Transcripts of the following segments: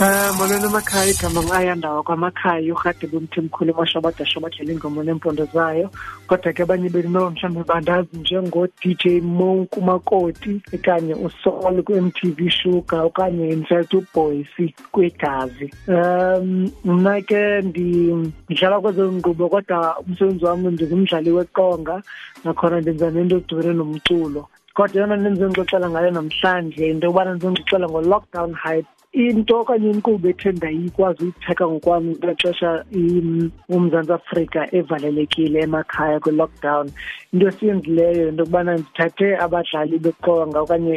Um molweni emakhaya igama ngu-ayandawo kwamakhaya urhade bomthimkhulu emashobada shobadlela ingoma neempondo zayo. Kodwa ke abanye beno mhlawumbe bandazi njengo-d j monk umakoti okanye usol ku-m t v sugar okanye infact uboyce kwegazi. Um mna ke ndidlala kwezo nkqubo kodwa umsebenzi wam ndingumdlali weqonga nakhona ndenza nento edibene nomculo. Kodwa yona ndenzongixoxela ngayo namhlanje into yokubana ndizongixoxela ngo-lockdown hype. Into okanye inkqubo ethe ndayikwazi uyitheka ngokwam ngela xesha uMzantsi Afrika evalelekile emakhaya kwi-lockdown. Into esiyenzileyo into yokubana ndithathe abadlali beqonga okanye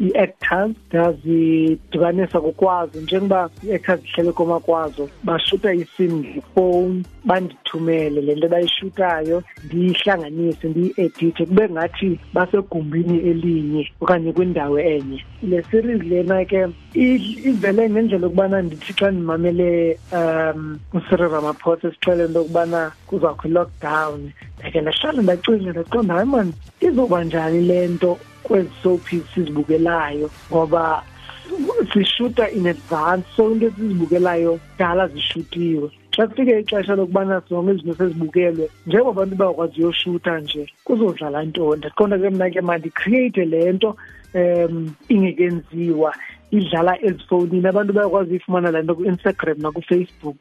ii-actors ndazidibanisa ngokwazo. Njengoba ii-actors zihlele komakwazo bashuta isini ngefowuni bandithumele le nto bayishutayo ndiyihlanganise ndiyi-edithe. Kube ngathi basegumbini elinye okanye kwindawo enye. Le series lena ke ivele ngendlela yokubana ndithi xa ndimamele um ucyril ramaphosa esixele into yokubana kuzawukho i-lockdown ndake ndahlala ndacinga ndaqonda hayi mani izoba njani le nto kwezi soapies sizibukelayo? Ngoba sishuta in advance so into esizibukelayo dala zishutiwe. Xa kufike ixesha lokubana zonke izinto sezibukelwe njengoba abantu bakwazi uyoshuta nje kuzodlala ntoni? Ndaqonda ke mna ke mandicreate le nto um ingekenziwa. Idlala ezifowunini abantu bayakwazi uyifumana le nto ku-instagram nakufacebook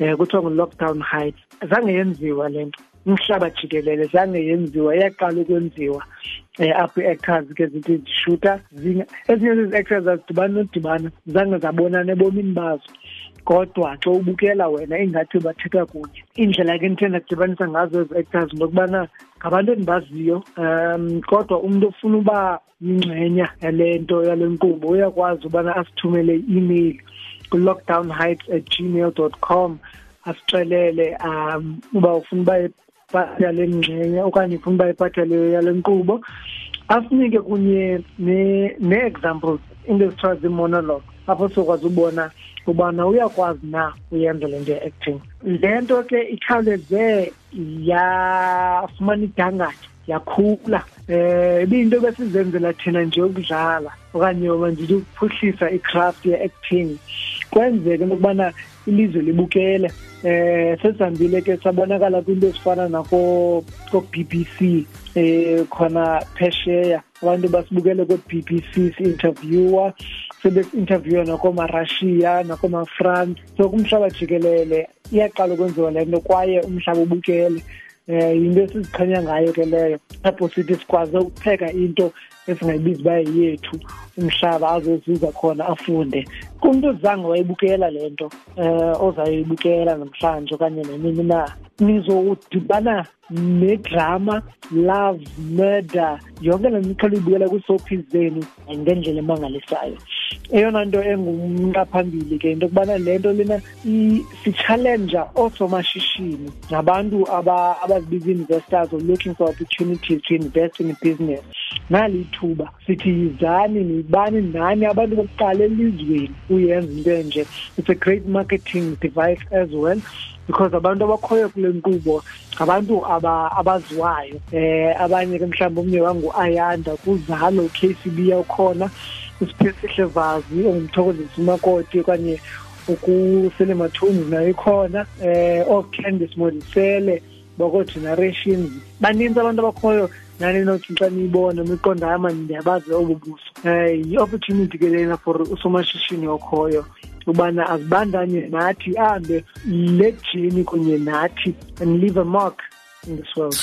um kuthiwa ngu-lockdown heights. Zange yenziwa le nto. Umhlaba jikelele zange yenziwa iyaqala ukwenziwa. Um apho ii-actors ke zithi zishuta ezinye zezi actors azidibani nodibana zange zabonana ebomini bazo. Kodwa xa ubukela wena ingathi bathetha kunye. Indlela ke ndithe ndadibanisa ngazo ezi actors nokubana ngabantu endibaziyo um kodwa umntu ofuna uba yingxenya yale nto yale nkqubo uyakwazi ubana asithumele i-email ku-lockdown heights at gmail dot com asixelele um uba ufuna uba ipati yale ngxenya okanye ufuna uba ipati yale nkqubo asinike kunye nee-examples into ezithiwa zii-monologue. Apho sizokwazi ubona ubana uyakwazi na uyenza le nto ye-acting. Le nto ke ikhawuleze yafumana idangatye yakhula. Eh ibinto besizenzela thina nje ukudlala okanye mandithi ukuphuhlisa icraft ye-acting kwenzeke ukubana ilizwe libukele. Eh sesihambile ke sabonakala kwinto ezifana nako-b.b.c eh khona phesheya. Abantu basibukele kwe-b.b.c si-interviewer. Sebesi-interviewa nakomarussia nakomafrance so kumhlaba jikelele iyaqala ukwenziwa le nto kwaye umhlaba ubukele. Um yinto esiziqhenya ngayo ke leyo apho sithi sikwazi ukupheka into esingayibizi uba yethu umhlaba azozuza khona afunde. Kumntu ozange wayibukela le nto um ozayoyibukela namhlanje okanye nanini na nizodibana nedrama love murder yonke le nto uyibukela kwiisophis zenu ngendlela emangalisayo. Eyona nto engumnqaphambili ke into yokubana le nto lena sichallenja oosomashishini nabantu abazibiza investors or looking for opportunities to invest in business. Nali ithuba sithi yizani nibani nani abantu bokuqala elizweni uyenza into enje? It's a great marketing device as well because abantu abakhoyo kule nkqubo ngabantu abaziwayo um abanye ke mhlawumbi omnye wangu-ayanda kuzalo u-kcb yawukhona usiphesihle vazi ongumthokozisi umakoti okanye ukusele mathunzi nayo ikhona um oocandice modisele. Bako-generations baninzi abantu abakhoyo nani nothi xa niyibona niqonda hayi mani ndiyabazi obu buso. Um yi-opportunity ke lena for usomashishini okhoyo ubana azibandanye nathi ahambe le jeni kunye nathi and leave a mark in this world.